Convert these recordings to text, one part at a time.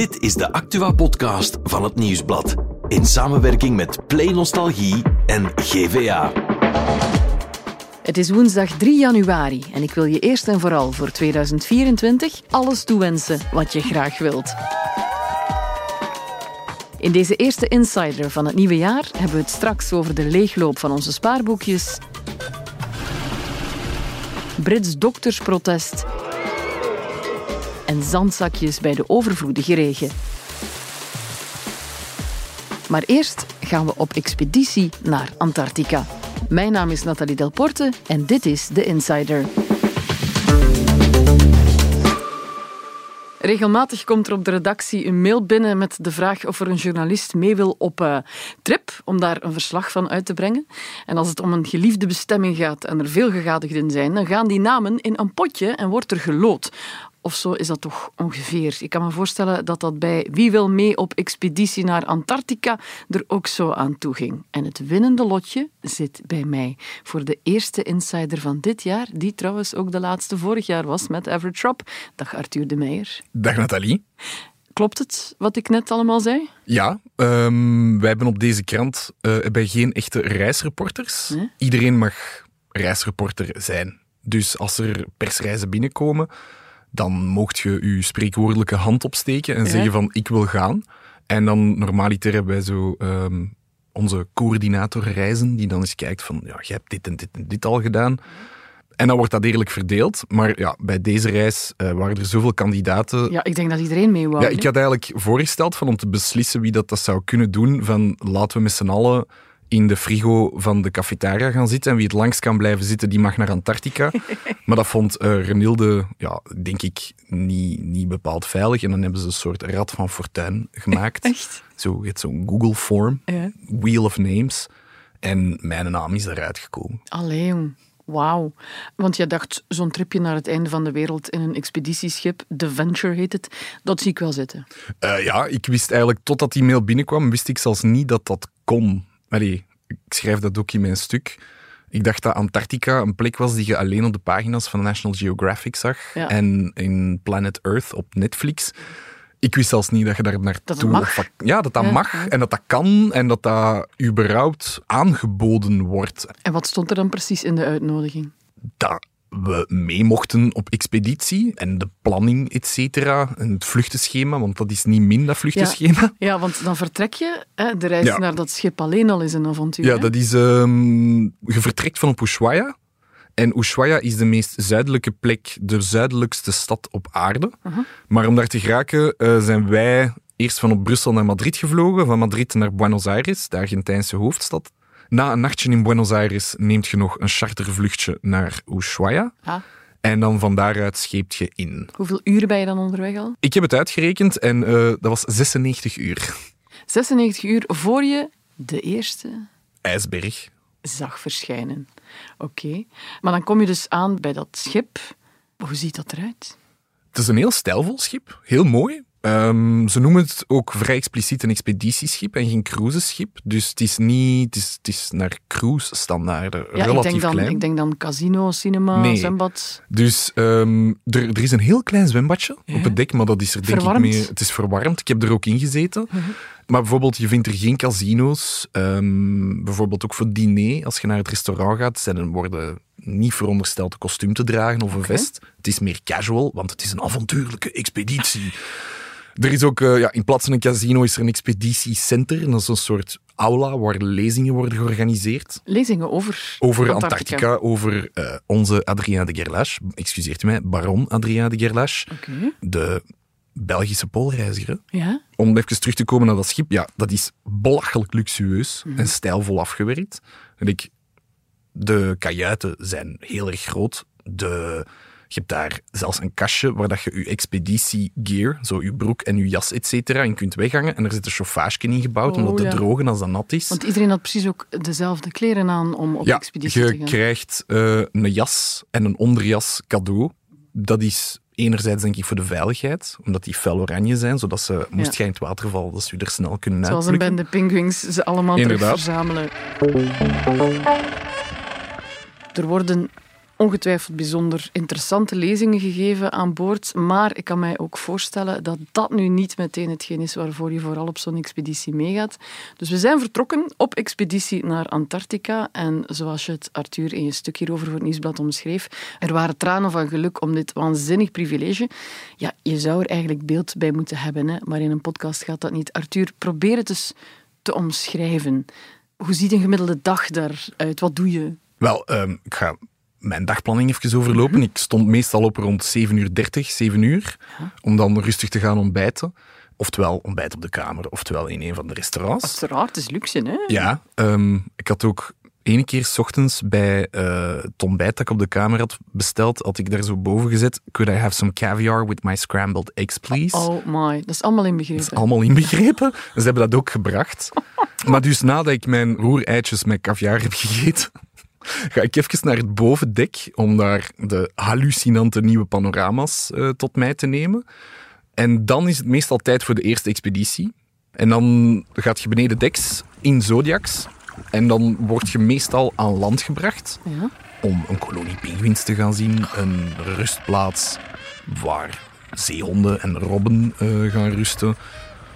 Dit is de Actua-podcast van het Nieuwsblad. In samenwerking met Play Nostalgie en GVA. Het is woensdag 3 januari en ik wil je eerst en vooral voor 2024 alles toewensen wat je graag wilt. In deze eerste Insider van het nieuwe jaar hebben we het straks over de leegloop van onze spaarboekjes, Brits doktersprotest en zandzakjes bij de overvloedige regen. Maar eerst gaan we op expeditie naar Antarctica. Mijn naam is Nathalie Delporte en dit is The Insider. Regelmatig komt er op de redactie een mail binnen met de vraag of er een journalist mee wil op uh, trip om daar een verslag van uit te brengen. En als het om een geliefde bestemming gaat en er veel gegadigden zijn, dan gaan die namen in een potje en wordt er gelood. Of zo is dat toch ongeveer. Ik kan me voorstellen dat dat bij Wie wil mee op expeditie naar Antarctica er ook zo aan toe ging. En het winnende lotje zit bij mij. Voor de eerste insider van dit jaar, die trouwens ook de laatste vorig jaar was met Average Rob. Dag Arthur de Meijer. Dag Nathalie. Klopt het wat ik net allemaal zei? Ja, um, wij hebben op deze krant uh, bij geen echte reisreporters. Nee? Iedereen mag reisreporter zijn. Dus als er persreizen binnenkomen, dan mocht je je spreekwoordelijke hand opsteken en zeggen van ik wil gaan. En dan normaliter hebben wij zo um, onze coördinator reizen, die dan eens kijkt van ja, je hebt dit en dit en dit al gedaan. En dan wordt dat eerlijk verdeeld. Maar ja, bij deze reis uh, waren er zoveel kandidaten. Ja, ik denk dat iedereen mee wou. Ja, ik had eigenlijk voorgesteld van om te beslissen wie dat, dat zou kunnen doen. Van laten we met z'n allen in de frigo van de cafetaria gaan zitten. En wie het langst kan blijven zitten, die mag naar Antarctica. maar dat vond uh, Renilde, ja, denk ik, niet, niet bepaald veilig. En dan hebben ze een soort rad van fortuin gemaakt. Echt? Zo, het zo'n Google form, ja. Wheel of Names. En mijn naam is eruit gekomen. Allee, jong. Wauw. Want je dacht, zo'n tripje naar het einde van de wereld in een expeditieschip, The Venture heet het, dat zie ik wel zitten. Uh, ja, ik wist eigenlijk, totdat die mail binnenkwam, wist ik zelfs niet dat dat kon. Allee, ik schrijf dat ook in mijn stuk. Ik dacht dat Antarctica een plek was die je alleen op de pagina's van National Geographic zag. Ja. En in Planet Earth op Netflix. Ik wist zelfs niet dat je daar naartoe... Dat ja, dat dat Ja, mag ja. en dat dat kan en dat dat überhaupt aangeboden wordt. En wat stond er dan precies in de uitnodiging? Dat we mee mochten op expeditie en de planning, et cetera. En het vluchtenschema, want dat is niet min, dat vluchtenschema. Ja, want dan vertrek je. Hè, de reis Ja. naar dat schip alleen al is een avontuur. Ja, hè? dat is... ehm, je vertrekt van op Ushuaia. En Ushuaia is de meest zuidelijke plek, de zuidelijkste stad op aarde. Maar om daar te geraken eh, zijn wij eerst van op Brussel naar Madrid gevlogen, van Madrid naar Buenos Aires, de Argentijnse hoofdstad. Na een nachtje in Buenos Aires neemt je nog een chartervluchtje naar Ushuaia. Ah, En dan van daaruit scheept je in. hoeveel uren ben je dan onderweg al? Ik heb het uitgerekend en eh, dat was 96 uur. 96 uur voor je de eerste IJsberg. zag verschijnen. Oké. Maar dan kom je dus aan bij dat schip. Hoe ziet dat eruit? Het is een heel stijlvol schip, heel mooi. Ehm, ze noemen het ook vrij expliciet een expeditieschip en geen cruiseschip. Dus het is niet, het is, het is naar cruise-standaarden Ja, ik relatief denk, dan, klein. ik denk dan casino, cinema, Nee. zwembad. Dus ehm, er, er is een heel klein zwembadje Ja. op het dek, maar dat is er denk Verwarmd? ik meer. Het is verwarmd. Ik heb er ook in gezeten. Maar bijvoorbeeld, je vindt er geen casino's. Ehm, bijvoorbeeld ook voor diner, als je naar het restaurant gaat, zijn er worden niet verondersteld een kostuum te dragen of een vest. Het is meer casual, want het is een avontuurlijke expeditie. Er is ook, eh, ja, in plaats van een casino is er een expeditiecenter. En dat is een soort aula waar lezingen worden georganiseerd. Lezingen over, Over Antarctica, over eh, onze Adrien de Gerlache. Excuseert u mij, baron Adrien de Gerlache. De Belgische poolreiziger. Ja? Om even terug te komen naar dat schip. Ja, dat is belachelijk luxueus en stijlvol afgewerkt. En ik, de kajuiten zijn heel erg groot. De, je hebt daar zelfs een kastje waar dat je je expeditie-gear, zo je broek en je jas, et cetera, in kunt weghangen. En er zit een chauffage in gebouwd om Oh, dat te ja. drogen als dat nat is. Want iedereen had precies ook dezelfde kleren aan om op ja, expeditie je te gaan. krijgt eh, een jas en een onderjas cadeau. Dat is enerzijds denk ik voor de veiligheid, omdat die fel oranje zijn, zodat ze, moest Ja. jij in het water vallen, dat ze je er snel kunnen Zoals een uitplukken. bende pinguïns ze allemaal terug Inderdaad. verzamelen. Er worden ongetwijfeld bijzonder interessante lezingen gegeven aan boord. Maar ik kan mij ook voorstellen dat dat nu niet meteen hetgeen is waarvoor je vooral op zo'n expeditie meegaat. Dus we zijn vertrokken op expeditie naar Antarctica. En zoals je het Arthur in je stuk hierover voor het Nieuwsblad omschreef, er waren tranen van geluk om dit waanzinnig privilege. Ja, je zou er eigenlijk beeld bij moeten hebben, hè? maar in een podcast gaat dat niet. Arthur, probeer het eens te omschrijven. Hoe ziet een gemiddelde dag daaruit? Wat doe je? Wel, um, ik ga mijn dagplanning even overlopen. Mhm. Ik stond meestal op rond 7 uur 30, 7 uur, om dan rustig te gaan ontbijten. Oftewel ontbijt op de kamer, oftewel in een van de restaurants. Uiteraard, het is luxe, hè? Ja, um, ik had ook ene keer s ochtends bij uh, het ontbijt dat ik op de kamer had besteld, had ik daar zo boven gezet, could I have some caviar with my scrambled eggs, please? Oh my, dat is allemaal inbegrepen. Dat is allemaal inbegrepen. Ze hebben dat ook gebracht. maar dus nadat ik mijn roereitjes met caviar heb gegeten, ga ik even naar het bovendek om daar de hallucinante nieuwe panorama's uh, tot mij te nemen. En dan is het meestal tijd voor de eerste expeditie. En dan gaat je beneden deks in Zodiacs. En dan word je meestal aan land gebracht ja. om een kolonie pinguïns te gaan zien. Een rustplaats waar zeehonden en robben uh, gaan rusten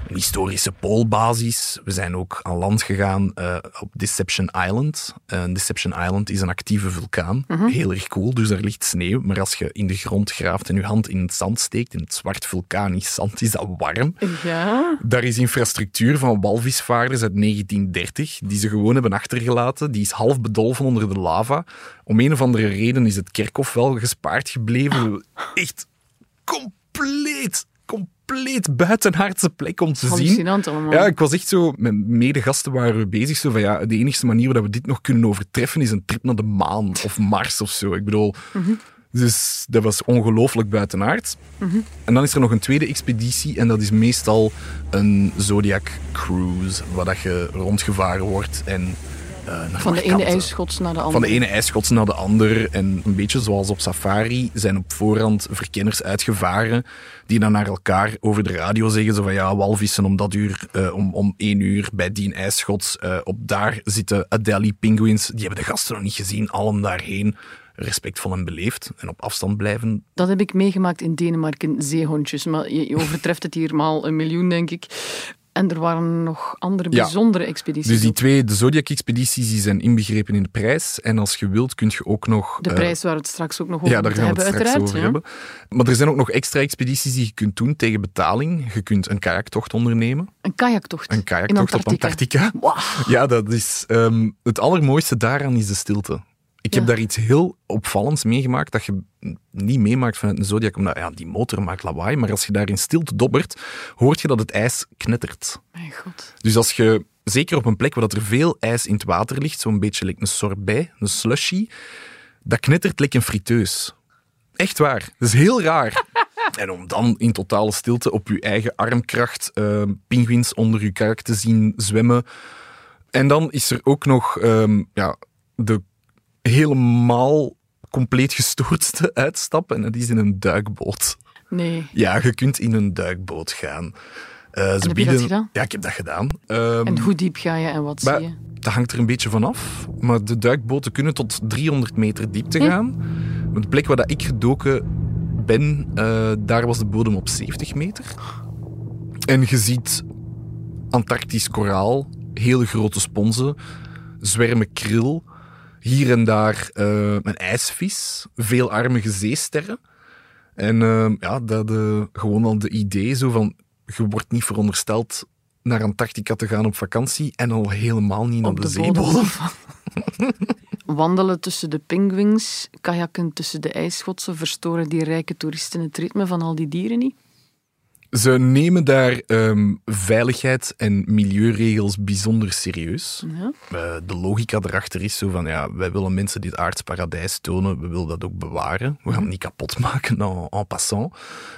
een historische poolbasis. We zijn ook aan land gegaan uh, op Deception Island. Uh, Deception Island is een actieve vulkaan. Mhm. Heel erg cool, dus daar ligt sneeuw. Maar als je in de grond graaft en je hand in het zand steekt, in het zwart vulkanisch zand, is dat warm. Ja. Daar is infrastructuur van walvisvaarders uit 1930, die ze gewoon hebben achtergelaten. Die is half bedolven onder de lava. Om een of andere reden is het kerkhof wel gespaard gebleven. Echt compleet compleet buitenaardse plek om te zien. Allemaal. Ja, ik was echt zo, met medegasten waren we bezig, zo van ja, de enige manier waarop we dit nog kunnen overtreffen is een trip naar de maan of Mars of zo. Ik bedoel, Mhm. dus dat was ongelooflijk buitenaards. En dan is er nog een tweede expeditie en dat is meestal een Zodiac cruise, waar dat je rondgevaren wordt en uh, naar Van de ene ijsschots naar de andere. Van de ene ijsschots naar de ander. En een beetje zoals op safari zijn op voorhand verkenners uitgevaren die dan naar elkaar over de radio zeggen zo van ja, walvissen om dat uur, uh, om, om één uur bij die ijsschots. Uh, op daar zitten Adelie penguins. Die hebben de gasten nog niet gezien. Allen daarheen. Respectvol en beleefd en op afstand blijven. Dat heb ik meegemaakt in Denemarken, zeehondjes. Maar je, je overtreft het hier maal een miljoen, denk ik. En er waren nog andere bijzondere expedities. Dus die ook. twee, de Zodiac-expedities, die zijn inbegrepen in de prijs. En als je wilt, kun je ook nog... De prijs waar we het straks ook nog over ja, daar gaan we hebben, het straks uiteraard. over ja. hebben. Maar er zijn ook nog extra expedities die je kunt doen tegen betaling. Je kunt een kajaktocht ondernemen. Een kajaktocht. Een kajaktocht op Antarctica. Wow. Ja, dat is... Um, het allermooiste daaraan is de stilte. Ik Ja. heb daar iets heel opvallends meegemaakt dat je niet meemaakt vanuit een Zodiac, omdat ja, die motor maakt lawaai, maar als je daar in stilte dobbert, hoort je dat het ijs knettert. Mijn god. Dus als je, zeker op een plek waar dat er veel ijs in het water ligt, zo'n beetje like een sorbet, een slushy, dat knettert like een friteus. Echt waar. Dat is heel raar. En om dan in totale stilte op je eigen armkracht uh, pinguïns onder je kark te zien zwemmen. En dan is er ook nog um, ja, de helemaal compleet gestoordste uitstap. En dat is in een duikboot. Nee. Ja, je kunt in een duikboot gaan. Uh, heb je dat gedaan? Ja, ik heb dat gedaan. Um, En hoe diep ga je en wat maar, zie je? Dat hangt er een beetje vanaf. Maar de duikboten kunnen tot 300 meter diepte Hm. gaan. Maar de plek waar dat ik gedoken ben, uh, daar was de bodem op 70 meter. En je ziet Antarctisch koraal, hele grote sponsen, zwermen kril, hier en daar uh, een ijsvis, veel armige zeesterren. En uh, ja, dat uh, gewoon al de idee zo van, je wordt niet verondersteld naar Antarctica te gaan op vakantie en al helemaal niet naar de, de zeebodem. Wandelen tussen de pinguïns, kajakken tussen de ijsschotsen, verstoren die rijke toeristen het ritme van al die dieren niet? Ze nemen daar um, veiligheid en milieuregels bijzonder serieus. Ja. Uh, de logica erachter is zo van, ja, wij willen mensen dit aardsparadijs tonen, we willen dat ook bewaren. We gaan het niet kapot maken en, en passant.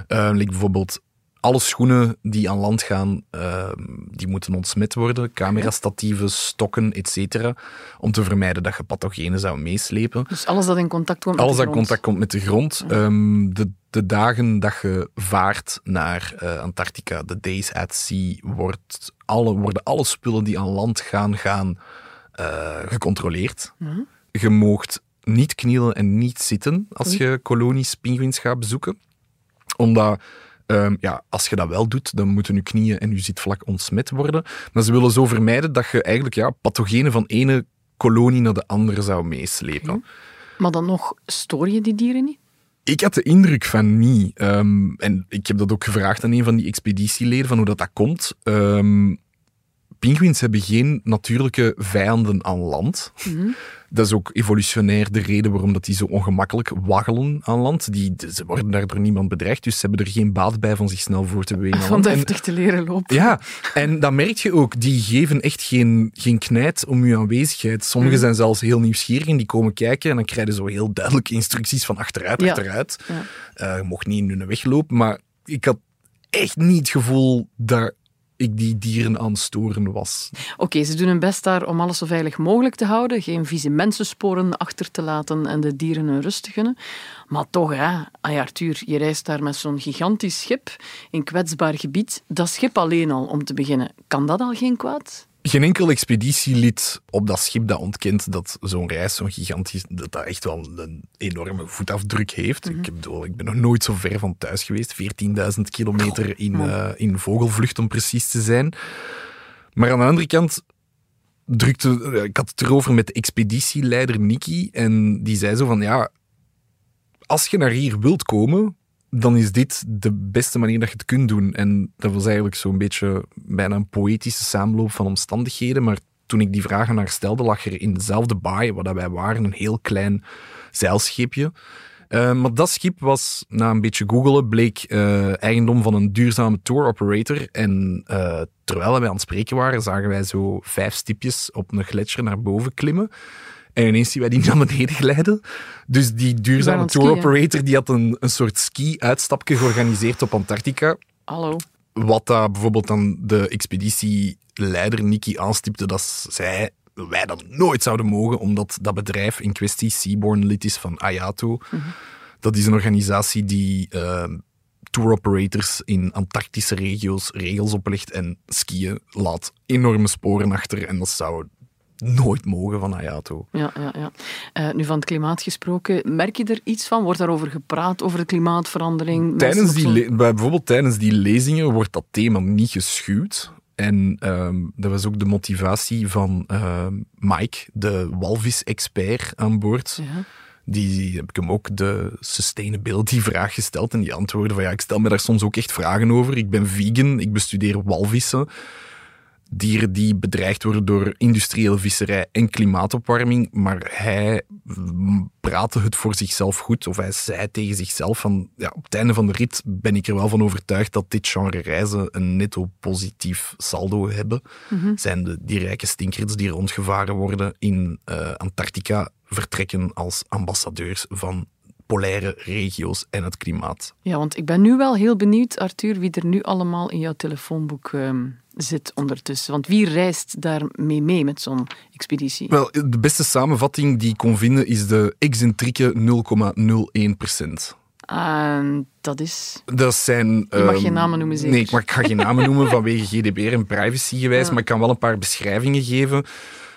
Uh, like bijvoorbeeld alle schoenen die aan land gaan, uh, die moeten ontsmet worden. Camerastatieven, stokken, etc. Om te vermijden dat je pathogenen zou meeslepen. Dus alles dat in contact komt met alles de dat in grond. contact komt met de grond. Um, de, de, dagen dat je vaart naar uh, Antarctica, de days at sea, wordt alle, worden alle spullen die aan land gaan, gaan uh, gecontroleerd. Ja. Je moogt niet knielen en niet zitten als je kolonies pinguïns gaat bezoeken. Omdat ehm, ja, als je dat wel doet, dan moeten je knieën en je zitvlak ontsmet worden. Maar ze willen zo vermijden dat je eigenlijk ja, pathogenen van ene kolonie naar de andere zou meeslepen. Maar dan nog, stoor je die dieren niet? Ik had de indruk van niet. Ehm, en ik heb dat ook gevraagd aan een van die expeditieleden, van hoe dat, dat komt. Ehm, Pinguïns hebben geen natuurlijke vijanden aan land. Mhm. Dat is ook evolutionair de reden waarom dat die zo ongemakkelijk waggelen aan land. Die, ze worden daardoor niemand bedreigd, dus ze hebben er geen baat bij van zich snel voor te bewegen. Van deftig te leren lopen. ja, en dat merk je ook. Die geven echt geen, geen knijt om je aanwezigheid. Sommigen zijn zelfs heel nieuwsgierig en die komen kijken en dan krijg je zo heel duidelijke instructies van achteruit, Ja. achteruit. Ja. Eh, je mocht niet in hun weg lopen, maar ik had echt niet het gevoel dat ik die dieren aan storen was. Oké, ze doen hun best daar om alles zo veilig mogelijk te houden, geen vieze mensensporen achter te laten en de dieren hun rust te gunnen. Maar toch, hè, ay Arthur, je reist daar met zo'n gigantisch schip in kwetsbaar gebied. Dat schip alleen al, om te beginnen, kan dat al geen kwaad? Geen enkel expeditielid op dat schip dat ontkent dat zo'n reis, zo'n gigantisch, dat dat echt wel een enorme voetafdruk heeft. ik, bedoel, ik ben nog nooit zo ver van thuis geweest. 14.000 kilometer in, eh, in vogelvlucht, om precies te zijn. Maar aan de andere kant drukte... eh, Ik had het erover met de expeditieleider Nicky en die zei zo van, ja, als je naar hier wilt komen, dan is dit de beste manier dat je het kunt doen. En dat was eigenlijk zo'n beetje bijna een poëtische samenloop van omstandigheden. Maar toen ik die vragen naar stelde, lag er in dezelfde baai waar wij waren een heel klein zeilschipje. Eh, maar dat schip was, na een beetje googelen, bleek eh, eigendom van een duurzame tour operator. En eh, terwijl wij aan het spreken waren, zagen wij zo vijf stipjes op een gletsjer naar boven klimmen. En ineens zien wij die naar beneden glijden. Dus die duurzame tour operator die had een, een soort ski-uitstapje georganiseerd op Antarctica. Hallo. Wat daar bijvoorbeeld dan de expeditieleider Nicky aanstipte, dat zij wij dat nooit zouden mogen, omdat dat bedrijf in kwestie Seaborn lid is van Ayato. Dat is een organisatie die eh, tour operators in Antarctische regio's regels oplegt en skiën laat enorme sporen achter en dat zou nooit mogen van Ayato. Ja, ja, ja. Eh, nu van het klimaat gesproken, merk je er iets van? Wordt daarover gepraat, over de klimaatverandering? Tijdens die bijvoorbeeld tijdens die lezingen wordt dat thema niet geschuwd. En ehm, dat was ook de motivatie van ehm, Mike, de walvis-expert aan boord. Ja. Die heb ik hem ook de sustainability-vraag gesteld. En die antwoordde van ja, ik stel me daar soms ook echt vragen over. Ik ben vegan, ik bestudeer walvissen. Dieren die bedreigd worden door industriële visserij en klimaatopwarming. Maar hij praatte het voor zichzelf goed. Of hij zei tegen zichzelf van ja, op het einde van de rit ben ik er wel van overtuigd dat dit genre reizen een netto positief saldo hebben. Zijn de, die rijke stinkers die rondgevaren worden in eh, Antarctica vertrekken als ambassadeurs van polaire regio's en het klimaat. Ja, want ik ben nu wel heel benieuwd, Arthur, wie er nu allemaal in jouw telefoonboek ehm, zit ondertussen. Want wie reist daarmee mee met zo'n expeditie? Wel, de beste samenvatting die ik kon vinden is de excentrieke 0,01 procent. En dat is... Dat zijn... Je mag ehm, geen namen noemen, zeker? Nee, ik, mag, ik ga geen namen noemen vanwege GDPR en privacygewijs, Ja. maar ik kan wel een paar beschrijvingen geven.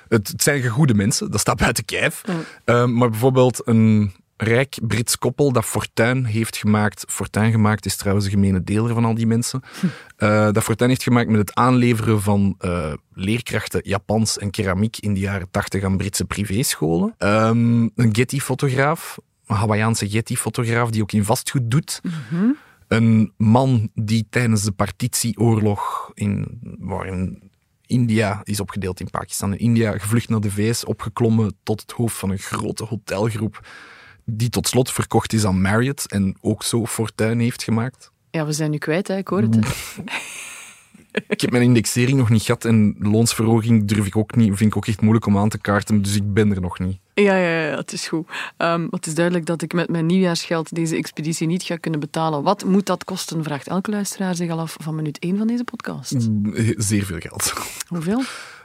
Het, het zijn goede mensen, dat staat buiten kijf. Ehm, maar bijvoorbeeld een rijk Brits koppel dat fortuin heeft gemaakt. Fortuin gemaakt is trouwens de gemene deler van al die mensen. Eh, dat fortuin heeft gemaakt met het aanleveren van eh, leerkrachten Japans en keramiek in de jaren tachtig aan Britse privéscholen. Ehm, een Getty-fotograaf, een Hawaïaanse Getty-fotograaf die ook in vastgoed doet. Een man die tijdens de partitieoorlog, in, waarin India is opgedeeld in Pakistan en India, gevlucht naar de VS, opgeklommen tot het hoofd van een grote hotelgroep, die tot slot verkocht is aan Marriott en ook zo fortuin heeft gemaakt. Ja, we zijn nu kwijt, hè? ik hoor het. Ik heb mijn indexering nog niet gehad en loonsverhoging durf ik ook niet, vind ik ook echt moeilijk om aan te kaarten, dus ik ben er nog niet. Ja, ja, ja, het is goed. Ehm, het is duidelijk dat ik met mijn nieuwjaarsgeld deze expeditie niet ga kunnen betalen. Wat moet dat kosten, vraagt elke luisteraar zich al af van minuut 1 van deze podcast. Zeer veel geld. Hoeveel?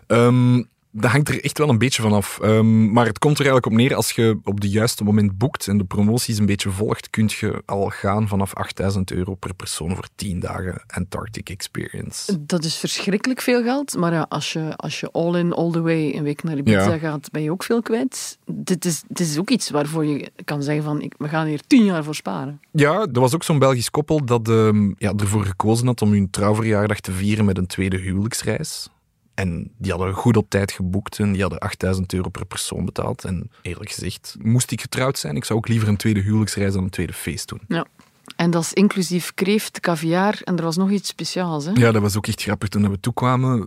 Ehm, dat hangt er echt wel een beetje van af. Ehm, maar het komt er eigenlijk op neer, als je op de juiste moment boekt en de promoties een beetje volgt, kun je al gaan vanaf 8000 euro per persoon voor 10 dagen Antarctic Experience. Dat is verschrikkelijk veel geld, maar ja, als je, als je all in, all the way een week naar Ibiza ja. gaat, ben je ook veel kwijt. Dit is, dit is ook iets waarvoor je kan zeggen van, ik, we gaan hier 10 jaar voor sparen. Ja, er was ook zo'n Belgisch koppel dat um, ja, ervoor gekozen had om hun trouwverjaardag te vieren met een tweede huwelijksreis. En die hadden goed op tijd geboekt en die hadden 8000 euro per persoon betaald. En eerlijk gezegd, moest ik getrouwd zijn, ik zou ook liever een tweede huwelijksreis dan een tweede feest doen. Ja. En dat is inclusief kreeft, caviar en er was nog iets speciaals. Hè? Ja, dat was ook echt grappig. Toen we toekwamen,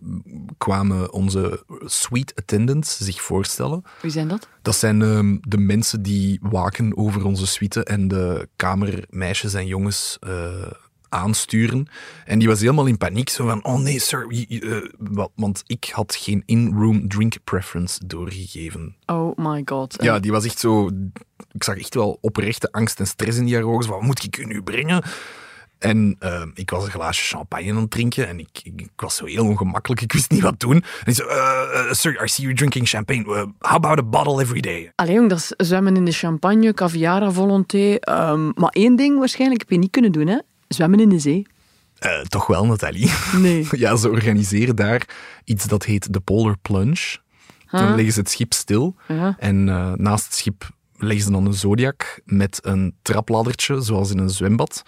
kwamen onze suite attendants zich voorstellen. Wie zijn dat? Dat zijn uh, de mensen die waken over onze suite en de kamermeisjes en jongens uh, aansturen. En die was helemaal in paniek. Zo van, oh nee, sir. Uh, want ik had geen in-room drink preference doorgegeven. Oh my god. Ja, die was echt zo... Ik zag echt wel oprechte angst en stress in die haar ogen. Wat moet ik u nu brengen? En uh, ik was een glaasje champagne aan het drinken en ik, ik, ik, was zo heel ongemakkelijk. Ik wist niet wat doen. En ik zei, uh, sir, I see you drinking champagne. Uh, how about a bottle every day? Allee jong, dat is zwemmen in de champagne, caviar volonté. Um, maar één ding waarschijnlijk heb je niet kunnen doen, hè? Zwemmen in de zee. Uh, toch wel, Nathalie? Nee. ja, ze organiseren daar iets dat heet de Polar Plunge. Huh? Dan leggen ze het schip stil ja. en uh, naast het schip leggen ze dan een zodiac met een trapladdertje, zoals in een zwembad.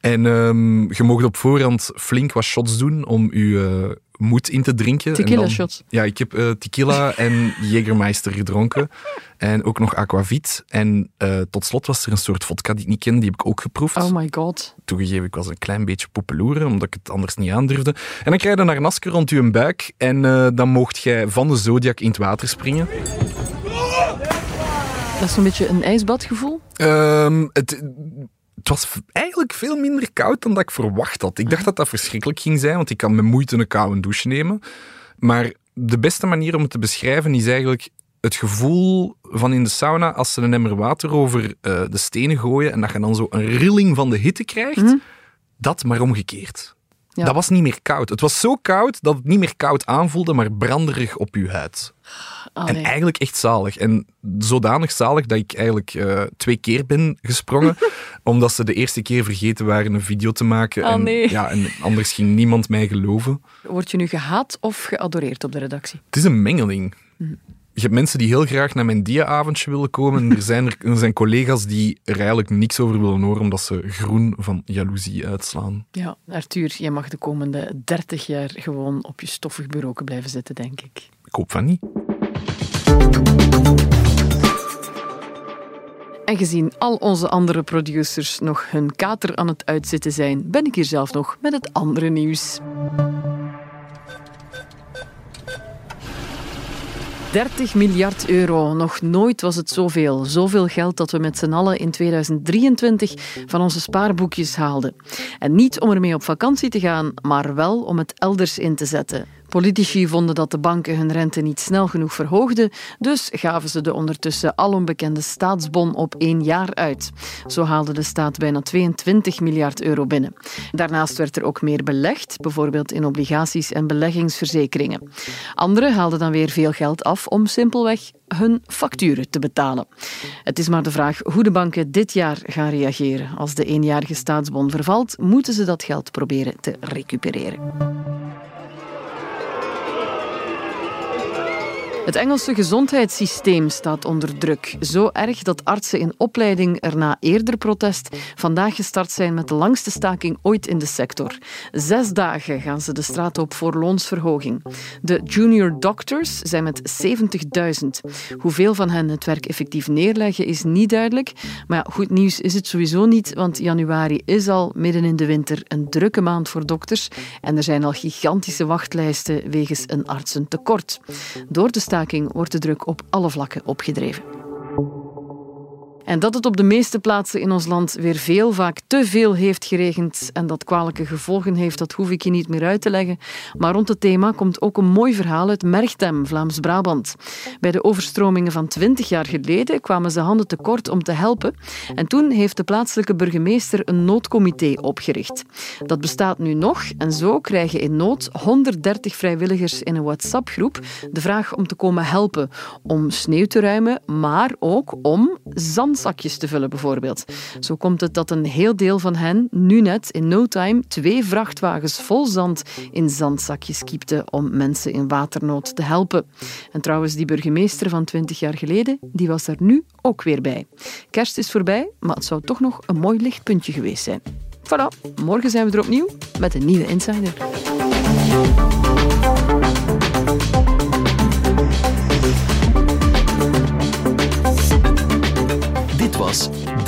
En um, je mag op voorhand flink wat shots doen om je moed in te drinken. Tequila dan, shots. Ja, ik heb uh, tequila en Jägermeister gedronken. En ook nog aquavit. En uh, tot slot was er een soort vodka die ik niet kende, die heb ik ook geproefd. Oh my god. Toegegeven, ik was een klein beetje popeloeren, omdat ik het anders niet aandurfde. En dan krijg je een harnasje rond je buik en uh, dan mocht jij van de Zodiac in het water springen. Dat is een beetje een ijsbadgevoel? Um, het, het was eigenlijk veel minder koud dan dat ik verwacht had. Ik dacht dat dat verschrikkelijk ging zijn, want ik kan met moeite een koude douche nemen. Maar de beste manier om het te beschrijven is eigenlijk het gevoel van in de sauna als ze een emmer water over uh, de stenen gooien en dat je dan zo een rilling van de hitte krijgt. Mm. Dat maar omgekeerd. Ja. Dat was niet meer koud. Het was zo koud dat het niet meer koud aanvoelde, maar branderig op je huid. Oh, en eigenlijk echt zalig. En zodanig zalig dat ik eigenlijk uh, twee keer ben gesprongen, omdat ze de eerste keer vergeten waren een video te maken. Oh, en, nee. ja, en anders ging niemand mij geloven. Word je nu gehaat of geadoreerd op de redactie? Het is een mengeling. Mm. Je hebt mensen die heel graag naar mijn dia-avondje willen komen. En er zijn, er, er zijn collega's die er eigenlijk niks over willen horen, omdat ze groen van jaloezie uitslaan. Ja, Arthur, jij mag de komende 30 jaar gewoon op je stoffig bureau blijven zitten, denk ik. Ik hoop van niet. En gezien al onze andere producers nog hun kater aan het uitzitten zijn, ben ik hier zelf nog met het andere nieuws. 30 miljard euro. Nog nooit was het zoveel. Zoveel geld dat we met z'n allen in 2023 van onze spaarboekjes haalden. En niet om ermee op vakantie te gaan, maar wel om het elders in te zetten. Politici vonden dat de banken hun rente niet snel genoeg verhoogden, dus gaven ze de ondertussen alombekende staatsbon op één jaar uit. Zo haalde de staat bijna 22 miljard euro binnen. Daarnaast werd er ook meer belegd, bijvoorbeeld in obligaties en beleggingsverzekeringen. Anderen haalden dan weer veel geld af om simpelweg hun facturen te betalen. Het is maar de vraag hoe de banken dit jaar gaan reageren. Als de eenjarige staatsbon vervalt, moeten ze dat geld proberen te recupereren. Het Engelse gezondheidssysteem staat onder druk. Zo erg dat artsen in opleiding er na eerder protest vandaag gestart zijn met de langste staking ooit in de sector. Zes dagen gaan ze de straat op voor loonsverhoging. De junior doctors zijn met 70.000. Hoeveel van hen het werk effectief neerleggen is niet duidelijk. Maar goed nieuws is het sowieso niet, want januari is al midden in de winter een drukke maand voor dokters en er zijn al gigantische wachtlijsten wegens een artsentekort. Door de staking wordt de druk op alle vlakken opgedreven. En dat het op de meeste plaatsen in ons land weer veel, vaak te veel heeft geregend en dat kwalijke gevolgen heeft, dat hoef ik je niet meer uit te leggen. Maar rond het thema komt ook een mooi verhaal uit Merchtem, Vlaams-Brabant. Bij de overstromingen van 20 jaar geleden kwamen ze handen tekort om te helpen. En toen heeft de plaatselijke burgemeester een noodcomité opgericht. Dat bestaat nu nog en zo krijgen in nood 130 vrijwilligers in een WhatsApp-groep de vraag om te komen helpen. Om sneeuw te ruimen, maar ook om zandzakjes te vullen bijvoorbeeld. Zo komt het dat een heel deel van hen nu net in no time twee vrachtwagens vol zand in zandzakjes kiepten om mensen in waternood te helpen. En trouwens, die burgemeester van 20 jaar geleden, die was er nu ook weer bij. Kerst is voorbij, maar het zou toch nog een mooi lichtpuntje geweest zijn. Voilà, morgen zijn we er opnieuw met een nieuwe Insider.